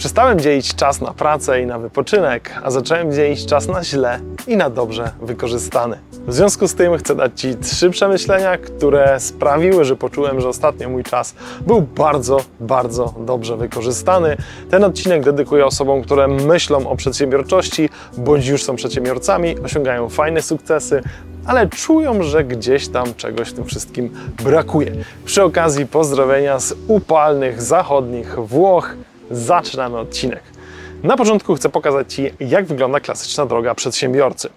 Przestałem dzielić czas na pracę i na wypoczynek, a zacząłem dzielić czas na źle i na dobrze wykorzystany. W związku z tym chcę dać Ci trzy przemyślenia, które sprawiły, że poczułem, że ostatnio mój czas był bardzo, bardzo dobrze wykorzystany. Ten odcinek dedykuję osobom, które myślą o przedsiębiorczości, bądź już są przedsiębiorcami, osiągają fajne sukcesy, ale czują, że gdzieś tam czegoś w tym wszystkim brakuje. Przy okazji pozdrowienia z upalnych zachodnich Włoch zaczynamy odcinek. Na początku chcę pokazać Ci, jak wygląda klasyczna droga przedsiębiorcy.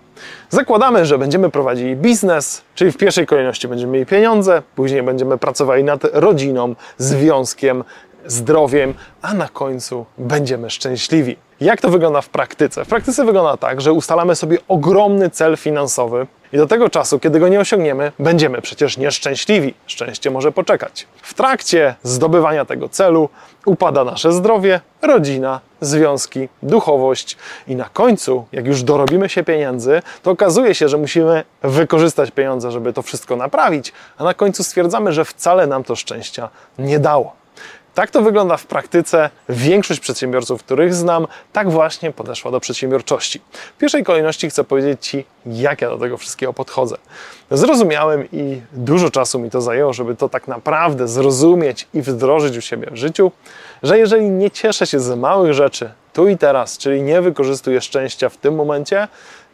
Zakładamy, że będziemy prowadzili biznes, czyli w pierwszej kolejności będziemy mieli pieniądze, później będziemy pracowali nad rodziną, związkiem, zdrowiem, a na końcu będziemy szczęśliwi. Jak to wygląda w praktyce? W praktyce wygląda tak, że ustalamy sobie ogromny cel finansowy i do tego czasu, kiedy go nie osiągniemy, będziemy przecież nieszczęśliwi. Szczęście może poczekać. W trakcie zdobywania tego celu upada nasze zdrowie, rodzina, związki, duchowość i na końcu, jak już dorobimy się pieniędzy, to okazuje się, że musimy wykorzystać pieniądze, żeby to wszystko naprawić, a na końcu stwierdzamy, że wcale nam to szczęścia nie dało. Tak to wygląda w praktyce. Większość przedsiębiorców, których znam, tak właśnie podeszła do przedsiębiorczości. W pierwszej kolejności chcę powiedzieć Ci, jak ja do tego wszystkiego podchodzę. Zrozumiałem i dużo czasu mi to zajęło, żeby to tak naprawdę zrozumieć i wdrożyć u siebie w życiu, że jeżeli nie cieszę się z małych rzeczy tu i teraz, czyli nie wykorzystuję szczęścia w tym momencie,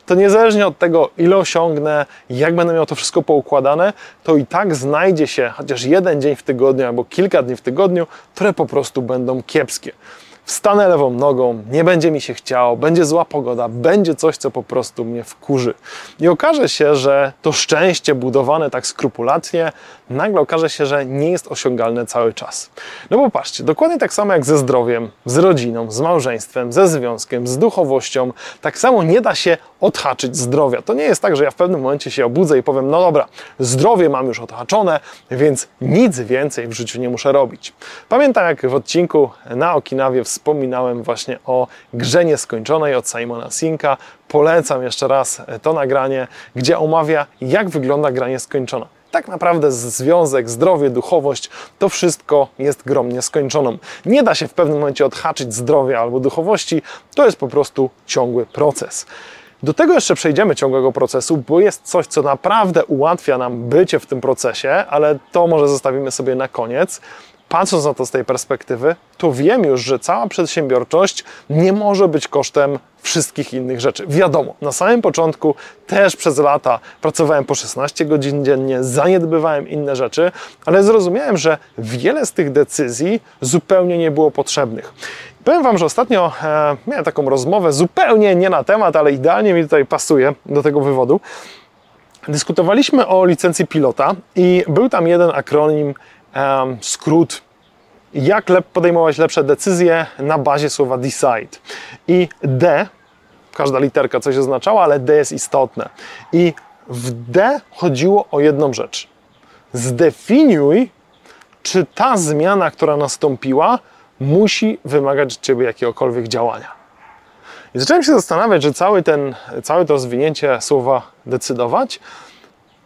to niezależnie od tego, ile osiągnę, jak będę miał to wszystko poukładane, to i tak znajdzie się chociaż jeden dzień w tygodniu albo kilka dni w tygodniu, które po prostu będą kiepskie wstanę lewą nogą, nie będzie mi się chciało, będzie zła pogoda, będzie coś, co po prostu mnie wkurzy. I okaże się, że to szczęście budowane tak skrupulatnie, nagle okaże się, że nie jest osiągalne cały czas. No bo patrzcie, dokładnie tak samo jak ze zdrowiem, z rodziną, z małżeństwem, ze związkiem, z duchowością, tak samo nie da się odhaczyć zdrowia. To nie jest tak, że ja w pewnym momencie się obudzę i powiem, no dobra, zdrowie mam już odhaczone, więc nic więcej w życiu nie muszę robić. Pamiętam jak w odcinku na Okinawie wspominałem właśnie o grze nieskończonej od Simona Sinka. Polecam jeszcze raz to nagranie, gdzie omawia, jak wygląda gra nieskończona. Tak naprawdę związek, zdrowie, duchowość, to wszystko jest grą nieskończoną. Nie da się w pewnym momencie odhaczyć zdrowia albo duchowości, to jest po prostu ciągły proces. Do tego jeszcze przejdziemy ciągłego procesu, bo jest coś, co naprawdę ułatwia nam bycie w tym procesie, ale to może zostawimy sobie na koniec patrząc na to z tej perspektywy, to wiem już, że cała przedsiębiorczość nie może być kosztem wszystkich innych rzeczy. Wiadomo, na samym początku też przez lata pracowałem po 16 godzin dziennie, zaniedbywałem inne rzeczy, ale zrozumiałem, że wiele z tych decyzji zupełnie nie było potrzebnych. Powiem Wam, że ostatnio e, miałem taką rozmowę zupełnie nie na temat, ale idealnie mi tutaj pasuje do tego wywodu. Dyskutowaliśmy o licencji pilota i był tam jeden akronim skrót, jak podejmować lepsze decyzje na bazie słowa decide. I D, każda literka coś oznaczała, ale D jest istotne. I w D chodziło o jedną rzecz. Zdefiniuj, czy ta zmiana, która nastąpiła, musi wymagać od Ciebie jakiegokolwiek działania. I zacząłem się zastanawiać, że cały ten, całe to rozwinięcie słowa decydować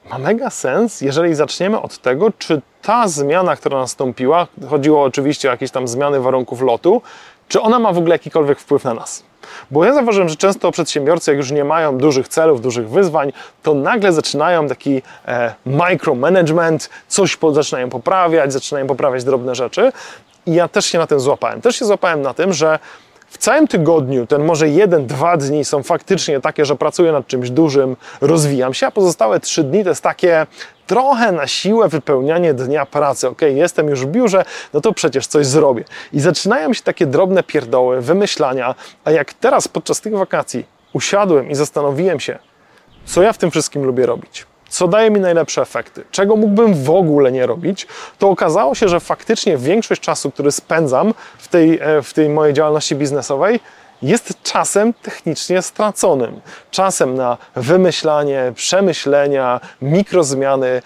ma mega sens, jeżeli zaczniemy od tego, czy ta zmiana, która nastąpiła, chodziło oczywiście o jakieś tam zmiany warunków lotu, czy ona ma w ogóle jakikolwiek wpływ na nas. Bo ja zauważyłem, że często przedsiębiorcy, jak już nie mają dużych celów, dużych wyzwań, to nagle zaczynają taki e, micromanagement, coś po, zaczynają poprawiać, zaczynają poprawiać drobne rzeczy. I ja też się na tym złapałem. Też się złapałem na tym, że w całym tygodniu ten może jeden, dwa dni są faktycznie takie, że pracuję nad czymś dużym, rozwijam się, a pozostałe trzy dni to jest takie trochę na siłę wypełnianie dnia pracy. Ok, jestem już w biurze, no to przecież coś zrobię. I zaczynają się takie drobne pierdoły, wymyślania, a jak teraz podczas tych wakacji usiadłem i zastanowiłem się, co ja w tym wszystkim lubię robić co daje mi najlepsze efekty, czego mógłbym w ogóle nie robić, to okazało się, że faktycznie większość czasu, który spędzam w tej, e, w tej mojej działalności biznesowej, jest czasem technicznie straconym. Czasem na wymyślanie, przemyślenia, mikrozmiany,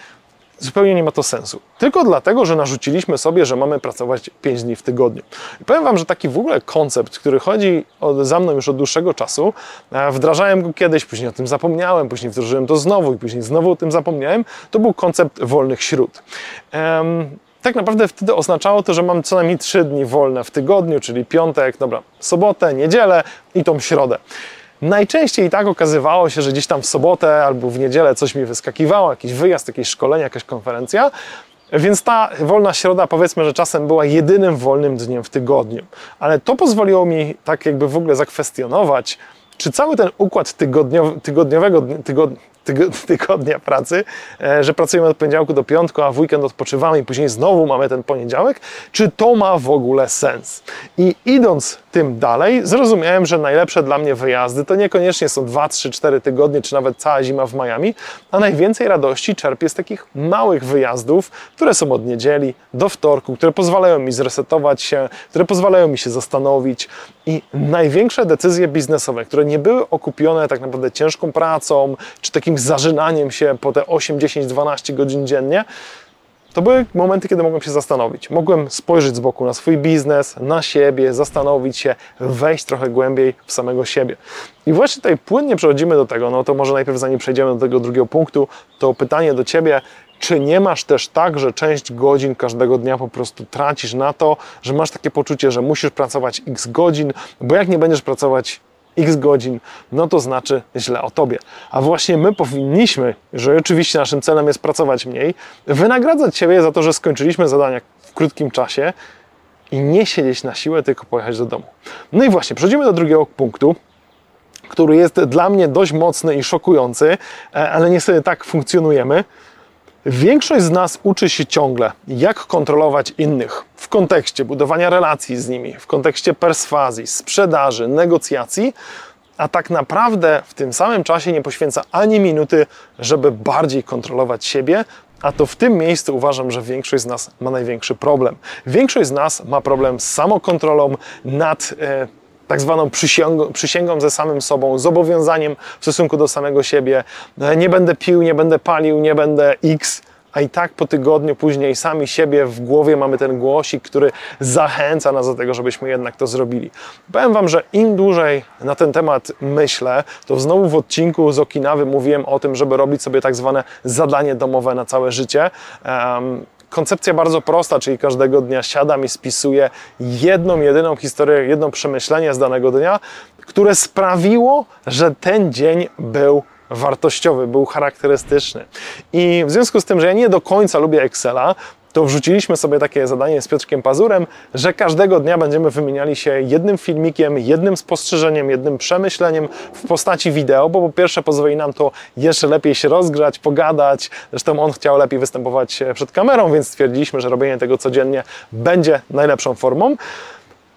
zupełnie nie ma to sensu. Tylko dlatego, że narzuciliśmy sobie, że mamy pracować 5 dni w tygodniu. I powiem Wam, że taki w ogóle koncept, który chodzi od, za mną już od dłuższego czasu, wdrażałem go kiedyś, później o tym zapomniałem, później wdrożyłem to znowu i później znowu o tym zapomniałem, to był koncept wolnych śród. Um, tak naprawdę wtedy oznaczało to, że mam co najmniej 3 dni wolne w tygodniu, czyli piątek, dobra, sobotę, niedzielę i tą środę. Najczęściej i tak okazywało się, że gdzieś tam w sobotę albo w niedzielę coś mi wyskakiwało, jakiś wyjazd, jakieś szkolenie, jakaś konferencja. Więc ta wolna środa, powiedzmy, że czasem była jedynym wolnym dniem w tygodniu. Ale to pozwoliło mi tak jakby w ogóle zakwestionować, czy cały ten układ tygodniowego, tygod, tygodnia pracy, e, że pracujemy od poniedziałku do piątku, a w weekend odpoczywamy i później znowu mamy ten poniedziałek, czy to ma w ogóle sens? I idąc tym dalej, zrozumiałem, że najlepsze dla mnie wyjazdy to niekoniecznie są 2, 3, 4 tygodnie, czy nawet cała zima w Miami, a najwięcej radości czerpię z takich małych wyjazdów, które są od niedzieli do wtorku, które pozwalają mi zresetować się, które pozwalają mi się zastanowić. I największe decyzje biznesowe, które nie były okupione tak naprawdę ciężką pracą, czy takim zażynaniem się po te 8, 10, 12 godzin dziennie, to były momenty, kiedy mogłem się zastanowić. Mogłem spojrzeć z boku na swój biznes, na siebie, zastanowić się, wejść trochę głębiej w samego siebie. I właśnie tutaj płynnie przechodzimy do tego, no to może najpierw zanim przejdziemy do tego drugiego punktu, to pytanie do Ciebie, czy nie masz też tak, że część godzin każdego dnia po prostu tracisz na to, że masz takie poczucie, że musisz pracować x godzin, bo jak nie będziesz pracować x godzin, no to znaczy źle o tobie. A właśnie my powinniśmy, że oczywiście naszym celem jest pracować mniej, wynagradzać siebie za to, że skończyliśmy zadania w krótkim czasie i nie siedzieć na siłę, tylko pojechać do domu. No i właśnie, przechodzimy do drugiego punktu, który jest dla mnie dość mocny i szokujący, e, ale niestety tak funkcjonujemy. Większość z nas uczy się ciągle, jak kontrolować innych w kontekście budowania relacji z nimi, w kontekście perswazji, sprzedaży, negocjacji, a tak naprawdę w tym samym czasie nie poświęca ani minuty, żeby bardziej kontrolować siebie. A to w tym miejscu uważam, że większość z nas ma największy problem. Większość z nas ma problem z samokontrolą nad e, tak zwaną przysięgą, przysięgą ze samym sobą, zobowiązaniem w stosunku do samego siebie. E, nie będę pił, nie będę palił, nie będę X, a i tak po tygodniu później sami siebie w głowie mamy ten głosik, który zachęca nas do tego, żebyśmy jednak to zrobili. Powiem Wam, że im dłużej na ten temat myślę, to znowu w odcinku z Okinawy mówiłem o tym, żeby robić sobie tak zwane zadanie domowe na całe życie. Um, koncepcja bardzo prosta, czyli każdego dnia siadam i spisuję jedną, jedyną historię, jedno przemyślenie z danego dnia, które sprawiło, że ten dzień był wartościowy, był charakterystyczny. I w związku z tym, że ja nie do końca lubię Excela, to wrzuciliśmy sobie takie zadanie z Piotrkiem Pazurem, że każdego dnia będziemy wymieniali się jednym filmikiem, jednym spostrzeżeniem, jednym przemyśleniem w postaci wideo, bo po pierwsze pozwoli nam to jeszcze lepiej się rozgrzać, pogadać. Zresztą on chciał lepiej występować przed kamerą, więc stwierdziliśmy, że robienie tego codziennie będzie najlepszą formą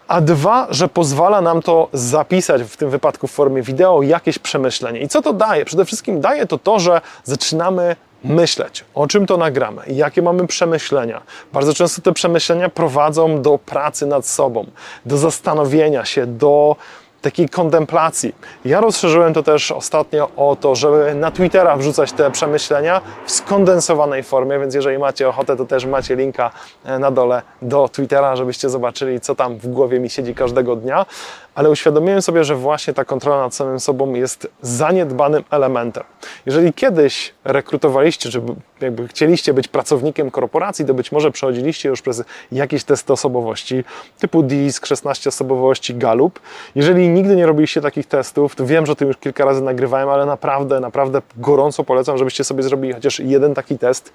a dwa, że pozwala nam to zapisać w tym wypadku w formie wideo jakieś przemyślenie. I co to daje? Przede wszystkim daje to to, że zaczynamy myśleć, o czym to nagramy, jakie mamy przemyślenia. Bardzo często te przemyślenia prowadzą do pracy nad sobą, do zastanowienia się, do takiej kontemplacji. Ja rozszerzyłem to też ostatnio o to, żeby na Twittera wrzucać te przemyślenia w skondensowanej formie, więc jeżeli macie ochotę, to też macie linka e, na dole do Twittera, żebyście zobaczyli, co tam w głowie mi siedzi każdego dnia ale uświadomiłem sobie, że właśnie ta kontrola nad samym sobą jest zaniedbanym elementem. Jeżeli kiedyś rekrutowaliście, czy jakby chcieliście być pracownikiem korporacji, to być może przechodziliście już przez jakieś testy osobowości, typu DISC, 16 osobowości, Gallup. Jeżeli nigdy nie robiliście takich testów, to wiem, że o tym już kilka razy nagrywałem, ale naprawdę, naprawdę gorąco polecam, żebyście sobie zrobili chociaż jeden taki test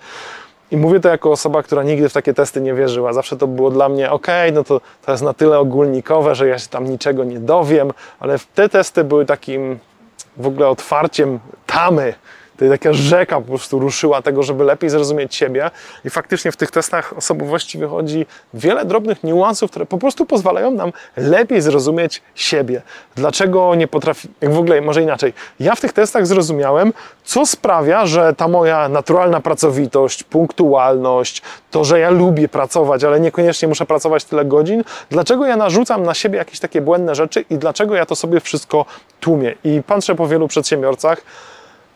i mówię to jako osoba, która nigdy w takie testy nie wierzyła. Zawsze to było dla mnie, ok, no to, to jest na tyle ogólnikowe, że ja się tam niczego nie dowiem, ale te testy były takim w ogóle otwarciem tamy to taka rzeka po prostu ruszyła tego, żeby lepiej zrozumieć siebie. I faktycznie w tych testach osobowości wychodzi wiele drobnych niuansów, które po prostu pozwalają nam lepiej zrozumieć siebie. Dlaczego nie potrafi, jak w ogóle, może inaczej. Ja w tych testach zrozumiałem, co sprawia, że ta moja naturalna pracowitość, punktualność, to, że ja lubię pracować, ale niekoniecznie muszę pracować tyle godzin, dlaczego ja narzucam na siebie jakieś takie błędne rzeczy i dlaczego ja to sobie wszystko tłumię. I patrzę po wielu przedsiębiorcach,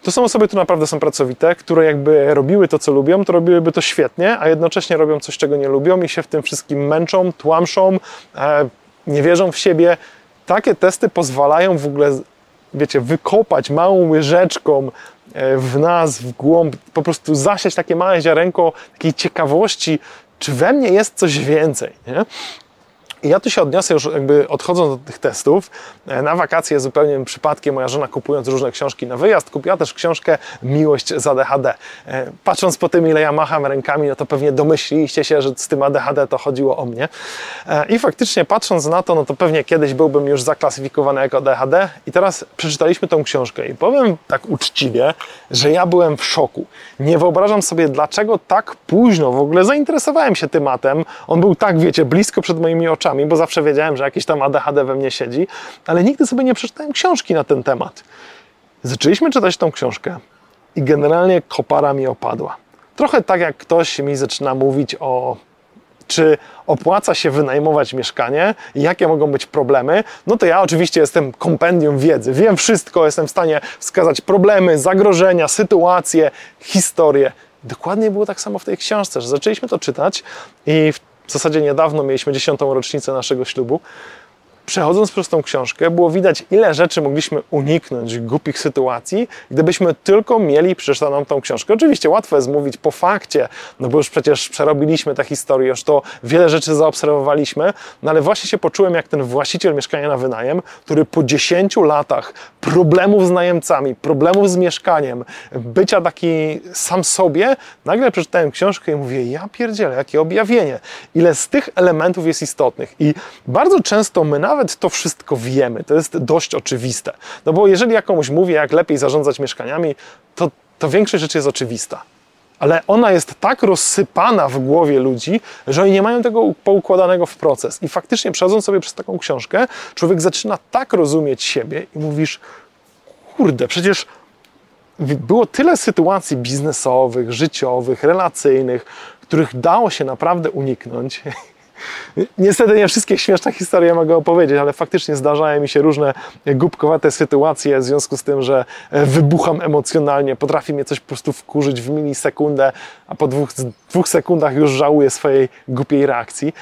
to są osoby, które naprawdę są pracowite, które jakby robiły to, co lubią, to robiłyby to świetnie, a jednocześnie robią coś, czego nie lubią i się w tym wszystkim męczą, tłamszą, e, nie wierzą w siebie. Takie testy pozwalają w ogóle, wiecie, wykopać małą łyżeczką e, w nas, w głąb, po prostu zasiać takie małe ziarenko takiej ciekawości, czy we mnie jest coś więcej, nie? I ja tu się odniosę już jakby odchodząc od tych testów. E, na wakacje zupełnie przypadkiem moja żona kupując różne książki na wyjazd kupiła też książkę Miłość z ADHD. E, patrząc po tym ile ja macham rękami, no to pewnie domyśliliście się, że z tym ADHD to chodziło o mnie. E, I faktycznie patrząc na to, no to pewnie kiedyś byłbym już zaklasyfikowany jako ADHD i teraz przeczytaliśmy tą książkę i powiem tak uczciwie, że ja byłem w szoku. Nie wyobrażam sobie dlaczego tak późno w ogóle zainteresowałem się tematem. On był tak, wiecie, blisko przed moimi oczami bo zawsze wiedziałem, że jakiś tam ADHD we mnie siedzi, ale nigdy sobie nie przeczytałem książki na ten temat. Zaczęliśmy czytać tą książkę i generalnie kopara mi opadła. Trochę tak jak ktoś mi zaczyna mówić o czy opłaca się wynajmować mieszkanie i jakie mogą być problemy, no to ja oczywiście jestem kompendium wiedzy. Wiem wszystko, jestem w stanie wskazać problemy, zagrożenia, sytuacje, historie. Dokładnie było tak samo w tej książce, że zaczęliśmy to czytać i w w zasadzie niedawno mieliśmy dziesiątą rocznicę naszego ślubu przechodząc przez tą książkę, było widać, ile rzeczy mogliśmy uniknąć, głupich sytuacji, gdybyśmy tylko mieli przeczytaną tą książkę. Oczywiście łatwo jest mówić po fakcie, no bo już przecież przerobiliśmy tę historię, już to wiele rzeczy zaobserwowaliśmy, no ale właśnie się poczułem jak ten właściciel mieszkania na wynajem, który po 10 latach problemów z najemcami, problemów z mieszkaniem, bycia taki sam sobie, nagle przeczytałem książkę i mówię, ja pierdzielę, jakie objawienie, ile z tych elementów jest istotnych. I bardzo często my nawet nawet to wszystko wiemy, to jest dość oczywiste. No bo jeżeli ja komuś mówię, jak lepiej zarządzać mieszkaniami, to, to większość rzeczy jest oczywista. Ale ona jest tak rozsypana w głowie ludzi, że oni nie mają tego poukładanego w proces. I faktycznie przechodząc sobie przez taką książkę, człowiek zaczyna tak rozumieć siebie i mówisz, kurde, przecież było tyle sytuacji biznesowych, życiowych, relacyjnych, których dało się naprawdę uniknąć. Niestety nie wszystkie śmieszne historie mogę opowiedzieć, ale faktycznie zdarzają mi się różne głupkowate sytuacje w związku z tym, że e, wybucham emocjonalnie, potrafi mnie coś po prostu wkurzyć w milisekundę, a po dwóch, dwóch sekundach już żałuję swojej głupiej reakcji.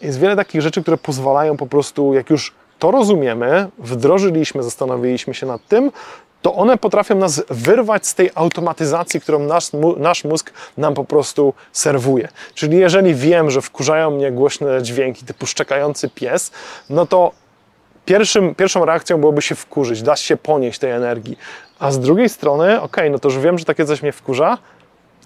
Jest wiele takich rzeczy, które pozwalają po prostu, jak już to rozumiemy, wdrożyliśmy, zastanowiliśmy się nad tym, to one potrafią nas wyrwać z tej automatyzacji, którą nasz, nasz mózg nam po prostu serwuje. Czyli jeżeli wiem, że wkurzają mnie głośne dźwięki typu szczekający pies, no to pierwszym, pierwszą reakcją byłoby się wkurzyć, dać się ponieść tej energii. A z drugiej strony, ok, no to już wiem, że takie coś mnie wkurza,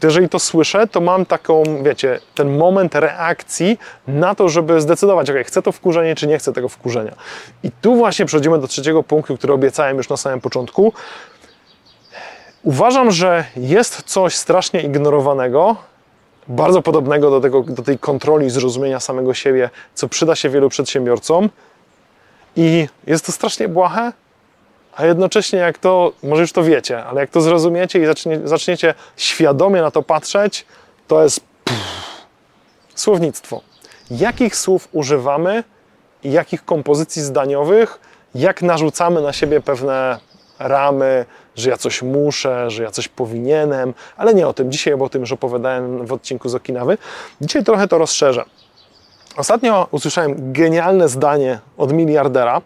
jeżeli to słyszę, to mam taką, wiecie, ten moment reakcji na to, żeby zdecydować, ok, chcę to wkurzenie, czy nie chcę tego wkurzenia. I tu właśnie przechodzimy do trzeciego punktu, który obiecałem już na samym początku. Uważam, że jest coś strasznie ignorowanego, bardzo podobnego do, tego, do tej kontroli zrozumienia samego siebie, co przyda się wielu przedsiębiorcom. I jest to strasznie błahe, a jednocześnie jak to, może już to wiecie, ale jak to zrozumiecie i zacznie, zaczniecie świadomie na to patrzeć, to jest pff, słownictwo. Jakich słów używamy i jakich kompozycji zdaniowych, jak narzucamy na siebie pewne ramy, że ja coś muszę, że ja coś powinienem, ale nie o tym dzisiaj, bo o tym już opowiadałem w odcinku z Okinawy. Dzisiaj trochę to rozszerzę. Ostatnio usłyszałem genialne zdanie od miliardera,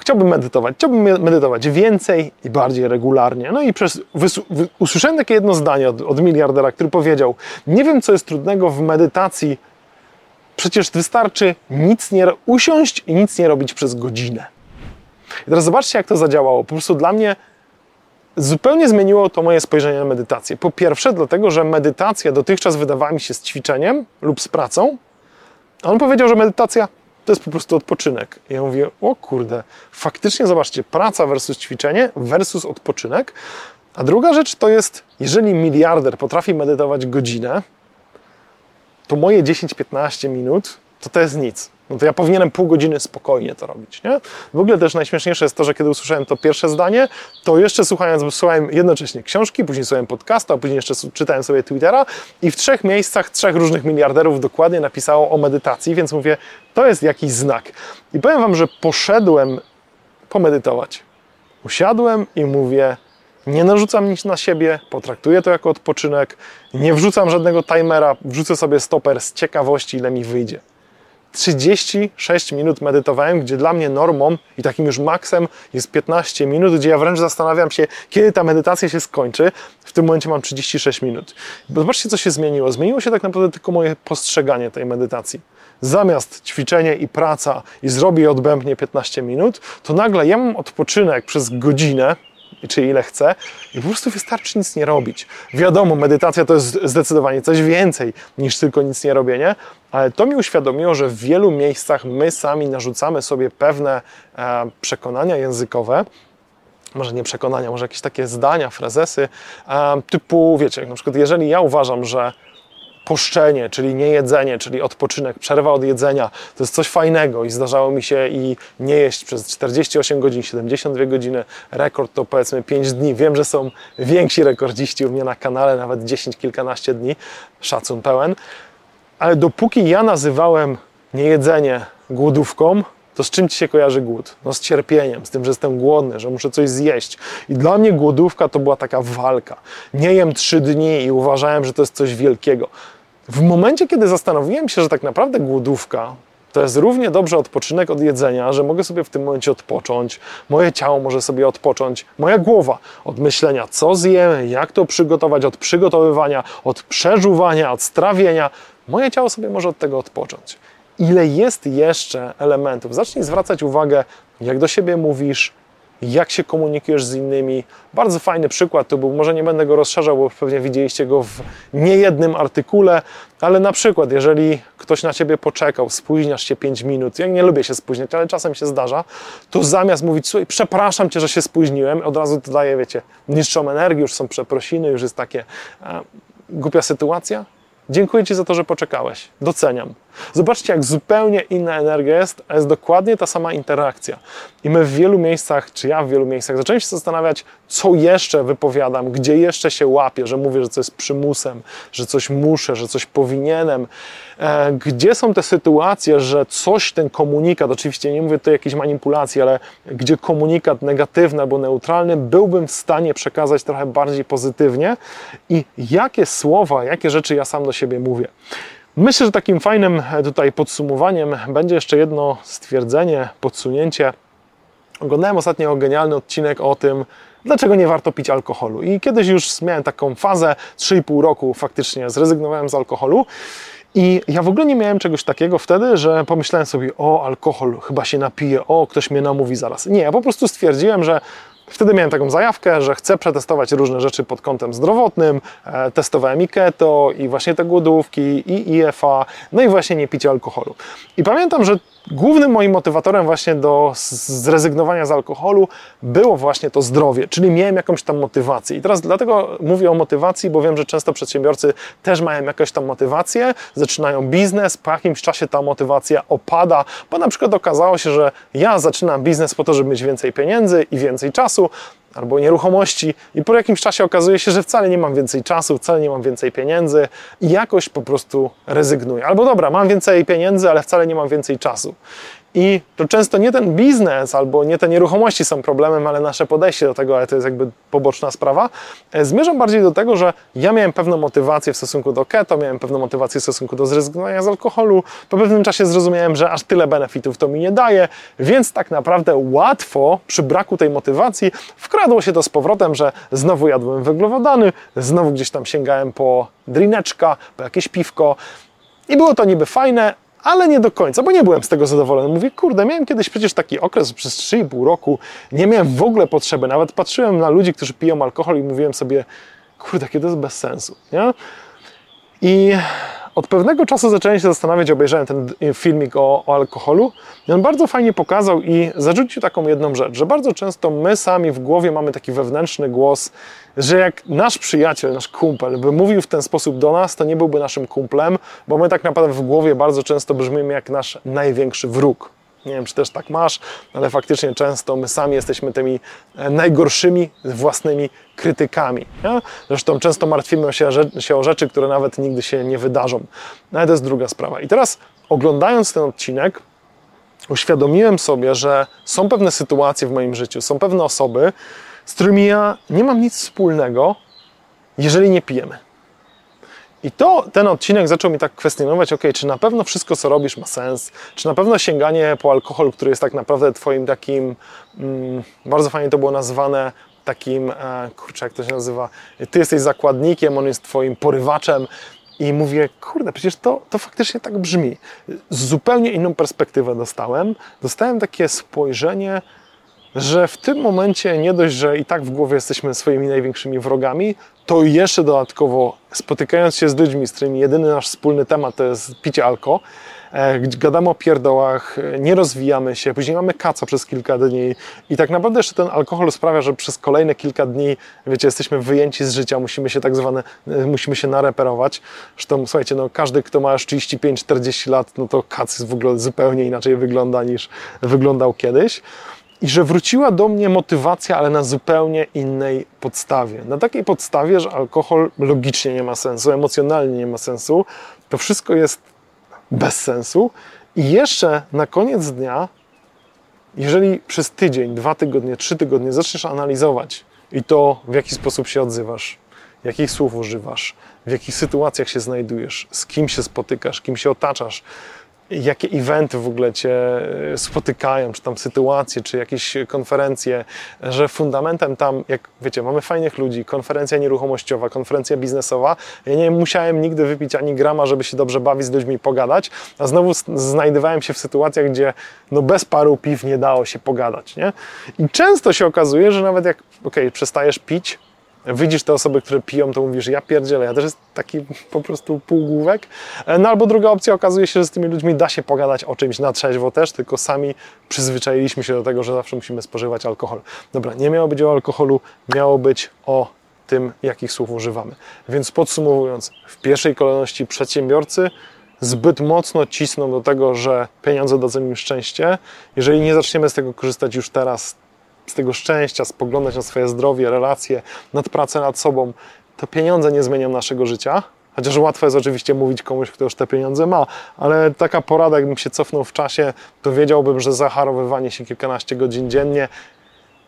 chciałbym medytować, chciałbym medytować więcej i bardziej regularnie. No i przez, usłyszałem takie jedno zdanie od, od miliardera, który powiedział: Nie wiem, co jest trudnego w medytacji. Przecież wystarczy nic nie usiąść i nic nie robić przez godzinę. I teraz zobaczcie, jak to zadziałało. Po prostu dla mnie zupełnie zmieniło to moje spojrzenie na medytację. Po pierwsze, dlatego, że medytacja dotychczas wydawała mi się z ćwiczeniem lub z pracą. A on powiedział, że medytacja to jest po prostu odpoczynek. I ja mówię, o kurde, faktycznie zobaczcie, praca versus ćwiczenie versus odpoczynek. A druga rzecz to jest, jeżeli miliarder potrafi medytować godzinę, to moje 10-15 minut to to jest nic no to ja powinienem pół godziny spokojnie to robić. Nie? W ogóle też najśmieszniejsze jest to, że kiedy usłyszałem to pierwsze zdanie, to jeszcze słuchając, słuchałem jednocześnie książki, później słuchałem podcastu, a później jeszcze czytałem sobie Twittera i w trzech miejscach trzech różnych miliarderów dokładnie napisało o medytacji, więc mówię, to jest jakiś znak. I powiem Wam, że poszedłem pomedytować. Usiadłem i mówię, nie narzucam nic na siebie, potraktuję to jako odpoczynek, nie wrzucam żadnego timera, wrzucę sobie stoper z ciekawości, ile mi wyjdzie 36 minut medytowałem, gdzie dla mnie normą i takim już maksem jest 15 minut, gdzie ja wręcz zastanawiam się, kiedy ta medytacja się skończy. W tym momencie mam 36 minut. Bo zobaczcie, co się zmieniło. Zmieniło się tak naprawdę tylko moje postrzeganie tej medytacji. Zamiast ćwiczenie i praca i zrobię odbębnie 15 minut, to nagle ja mam odpoczynek przez godzinę, czy ile chcę, i po prostu wystarczy nic nie robić. Wiadomo, medytacja to jest zdecydowanie coś więcej niż tylko nic nie robienie, ale to mi uświadomiło, że w wielu miejscach my sami narzucamy sobie pewne e, przekonania językowe, może nie przekonania, może jakieś takie zdania, frazesy, e, typu, wiecie, na przykład jeżeli ja uważam, że poszczenie, czyli niejedzenie, czyli odpoczynek, przerwa od jedzenia, to jest coś fajnego i zdarzało mi się i nie jeść przez 48 godzin, 72 godziny, rekord to powiedzmy 5 dni. Wiem, że są więksi rekordziści u mnie na kanale, nawet 10, kilkanaście dni, szacun pełen, ale dopóki ja nazywałem niejedzenie głodówką, to z czym ci się kojarzy głód? No z cierpieniem, z tym, że jestem głodny, że muszę coś zjeść. I dla mnie głodówka to była taka walka. Nie jem trzy dni i uważałem, że to jest coś wielkiego. W momencie, kiedy zastanowiłem się, że tak naprawdę głodówka to jest równie dobrze odpoczynek od jedzenia, że mogę sobie w tym momencie odpocząć, moje ciało może sobie odpocząć, moja głowa od myślenia, co zjemy, jak to przygotować, od przygotowywania, od przeżuwania, od strawienia. Moje ciało sobie może od tego odpocząć. Ile jest jeszcze elementów? Zacznij zwracać uwagę, jak do siebie mówisz, jak się komunikujesz z innymi. Bardzo fajny przykład to był, może nie będę go rozszerzał, bo pewnie widzieliście go w niejednym artykule, ale na przykład, jeżeli ktoś na ciebie poczekał, spóźniasz się 5 minut, ja nie lubię się spóźniać, ale czasem się zdarza, to zamiast mówić, słuchaj, przepraszam cię, że się spóźniłem, od razu to daje, wiecie, niższą energię, już są przeprosiny, już jest takie e, głupia sytuacja. Dziękuję Ci za to, że poczekałeś. Doceniam. Zobaczcie, jak zupełnie inna energia jest, a jest dokładnie ta sama interakcja. I my w wielu miejscach, czy ja w wielu miejscach, zacząłem się zastanawiać, co jeszcze wypowiadam, gdzie jeszcze się łapię, że mówię, że coś jest przymusem, że coś muszę, że coś powinienem. E, gdzie są te sytuacje, że coś, ten komunikat, oczywiście nie mówię o jakiejś manipulacji, ale gdzie komunikat negatywny albo neutralny byłbym w stanie przekazać trochę bardziej pozytywnie i jakie słowa, jakie rzeczy ja sam do siebie mówię. Myślę, że takim fajnym e, tutaj podsumowaniem będzie jeszcze jedno stwierdzenie, podsunięcie. Oglądałem ostatnio genialny odcinek o tym, dlaczego nie warto pić alkoholu. I kiedyś już miałem taką fazę, 3,5 roku faktycznie zrezygnowałem z alkoholu. I ja w ogóle nie miałem czegoś takiego wtedy, że pomyślałem sobie, o alkohol, chyba się napiję, o ktoś mnie namówi zaraz. Nie, ja po prostu stwierdziłem, że Wtedy miałem taką zajawkę, że chcę przetestować różne rzeczy pod kątem zdrowotnym. E, testowałem i keto, i właśnie te głodówki, i IFA, no i właśnie nie picie alkoholu. I pamiętam, że głównym moim motywatorem właśnie do zrezygnowania z alkoholu było właśnie to zdrowie, czyli miałem jakąś tam motywację. I teraz dlatego mówię o motywacji, bo wiem, że często przedsiębiorcy też mają jakąś tam motywację, zaczynają biznes, po jakimś czasie ta motywacja opada, bo na przykład okazało się, że ja zaczynam biznes po to, żeby mieć więcej pieniędzy i więcej czasu, albo nieruchomości i po jakimś czasie okazuje się, że wcale nie mam więcej czasu, wcale nie mam więcej pieniędzy i jakoś po prostu rezygnuję. Albo dobra, mam więcej pieniędzy, ale wcale nie mam więcej czasu. I to często nie ten biznes albo nie te nieruchomości są problemem, ale nasze podejście do tego, ale to jest jakby poboczna sprawa. E, zmierzam bardziej do tego, że ja miałem pewną motywację w stosunku do keto, miałem pewną motywację w stosunku do zrezygnowania z alkoholu. Po pewnym czasie zrozumiałem, że aż tyle benefitów to mi nie daje, więc tak naprawdę łatwo przy braku tej motywacji wkradło się to z powrotem, że znowu jadłem węglowodany, znowu gdzieś tam sięgałem po drineczka, po jakieś piwko. I było to niby fajne, ale nie do końca, bo nie byłem z tego zadowolony. Mówię, kurde, miałem kiedyś przecież taki okres przez 3,5 roku, nie miałem w ogóle potrzeby. Nawet patrzyłem na ludzi, którzy piją alkohol i mówiłem sobie, kurde, kiedy to jest bez sensu. Nie? I od pewnego czasu zacząłem się zastanawiać, obejrzałem ten filmik o, o, alkoholu i on bardzo fajnie pokazał i zarzucił taką jedną rzecz, że bardzo często my sami w głowie mamy taki wewnętrzny głos, że jak nasz przyjaciel, nasz kumpel by mówił w ten sposób do nas, to nie byłby naszym kumplem, bo my tak naprawdę w głowie bardzo często brzmimy jak nasz największy wróg. Nie wiem, czy też tak masz, ale faktycznie często my sami jesteśmy tymi e, najgorszymi własnymi krytykami. Nie? Zresztą często martwimy się, się o rzeczy, które nawet nigdy się nie wydarzą. No ale to jest druga sprawa. I teraz oglądając ten odcinek, uświadomiłem sobie, że są pewne sytuacje w moim życiu, są pewne osoby, z którymi ja nie mam nic wspólnego, jeżeli nie pijemy. I to ten odcinek zaczął mi tak kwestionować, ok, czy na pewno wszystko, co robisz, ma sens? Czy na pewno sięganie po alkohol, który jest tak naprawdę Twoim takim, mm, bardzo fajnie to było nazwane, takim, e, kurczę, jak to się nazywa, Ty jesteś zakładnikiem, on jest Twoim porywaczem. I mówię, kurde, przecież to, to faktycznie tak brzmi. Zupełnie inną perspektywę dostałem. Dostałem takie spojrzenie, że w tym momencie nie dość, że i tak w głowie jesteśmy swoimi największymi wrogami, to jeszcze dodatkowo spotykając się z ludźmi, z którymi jedyny nasz wspólny temat to jest picie alko, e, gadamy o pierdołach, e, nie rozwijamy się, później mamy kaca przez kilka dni i tak naprawdę jeszcze ten alkohol sprawia, że przez kolejne kilka dni, wiecie, jesteśmy wyjęci z życia, musimy się tak zwane, e, musimy się nareperować. Zresztą, słuchajcie, no każdy, kto ma już 35-40 lat, no to kac w ogóle zupełnie inaczej wygląda niż wyglądał kiedyś i że wróciła do mnie motywacja, ale na zupełnie innej podstawie. Na takiej podstawie, że alkohol logicznie nie ma sensu, emocjonalnie nie ma sensu, to wszystko jest bez sensu. I jeszcze na koniec dnia, jeżeli przez tydzień, dwa tygodnie, trzy tygodnie zaczniesz analizować i to, w jaki sposób się odzywasz, jakich słów używasz, w jakich sytuacjach się znajdujesz, z kim się spotykasz, kim się otaczasz, jakie eventy w ogóle Cię e, spotykają, czy tam sytuacje, czy jakieś konferencje, że fundamentem tam, jak wiecie, mamy fajnych ludzi, konferencja nieruchomościowa, konferencja biznesowa, ja nie musiałem nigdy wypić ani grama, żeby się dobrze bawić z ludźmi i pogadać, a znowu znajdowałem się w sytuacjach, gdzie no bez paru piw nie dało się pogadać, nie? I często się okazuje, że nawet jak, okay, przestajesz pić, widzisz te osoby, które piją, to mówisz, ja pierdzielę, ja też jest taki po prostu półgłówek. No albo druga opcja, okazuje się, że z tymi ludźmi da się pogadać o czymś na trzeźwo też, tylko sami przyzwyczailiśmy się do tego, że zawsze musimy spożywać alkohol. Dobra, nie miało być o alkoholu, miało być o tym, jakich słów używamy. Więc podsumowując, w pierwszej kolejności przedsiębiorcy zbyt mocno cisną do tego, że pieniądze dadzą im szczęście. Jeżeli nie zaczniemy z tego korzystać już teraz, z tego szczęścia, spoglądać na swoje zdrowie, relacje, nad pracę nad sobą, to pieniądze nie zmienią naszego życia. Chociaż łatwo jest oczywiście mówić komuś, kto już te pieniądze ma, ale taka porada, jakbym się cofnął w czasie, to wiedziałbym, że zaharowywanie się kilkanaście godzin dziennie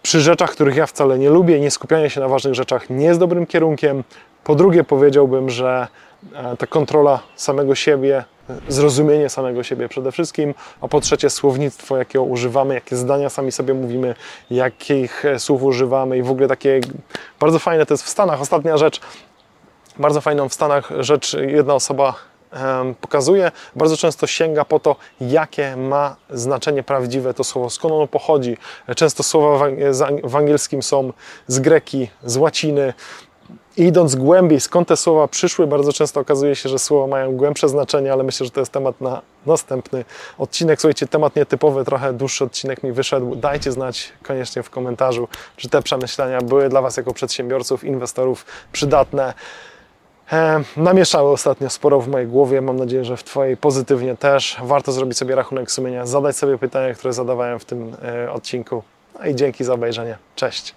przy rzeczach, których ja wcale nie lubię, nie skupianie się na ważnych rzeczach nie jest dobrym kierunkiem. Po drugie, powiedziałbym, że e, ta kontrola samego siebie, zrozumienie samego siebie przede wszystkim, a po trzecie słownictwo, jakiego używamy, jakie zdania sami sobie mówimy, jakich e, słów używamy i w ogóle takie bardzo fajne to jest w Stanach. Ostatnia rzecz, bardzo fajną w Stanach rzecz jedna osoba pokazuje, bardzo często sięga po to, jakie ma znaczenie prawdziwe to słowo, skąd ono pochodzi. Często słowa w angielskim są z greki, z łaciny, i idąc głębiej, skąd te słowa przyszły, bardzo często okazuje się, że słowa mają głębsze znaczenie, ale myślę, że to jest temat na następny odcinek. Słuchajcie, temat nietypowy, trochę dłuższy odcinek mi wyszedł. Dajcie znać koniecznie w komentarzu, czy te przemyślenia były dla Was jako przedsiębiorców, inwestorów przydatne. E, namieszały ostatnio sporo w mojej głowie. Mam nadzieję, że w Twojej pozytywnie też. Warto zrobić sobie rachunek sumienia, zadać sobie pytania, które zadawałem w tym e, odcinku. No i dzięki za obejrzenie. Cześć.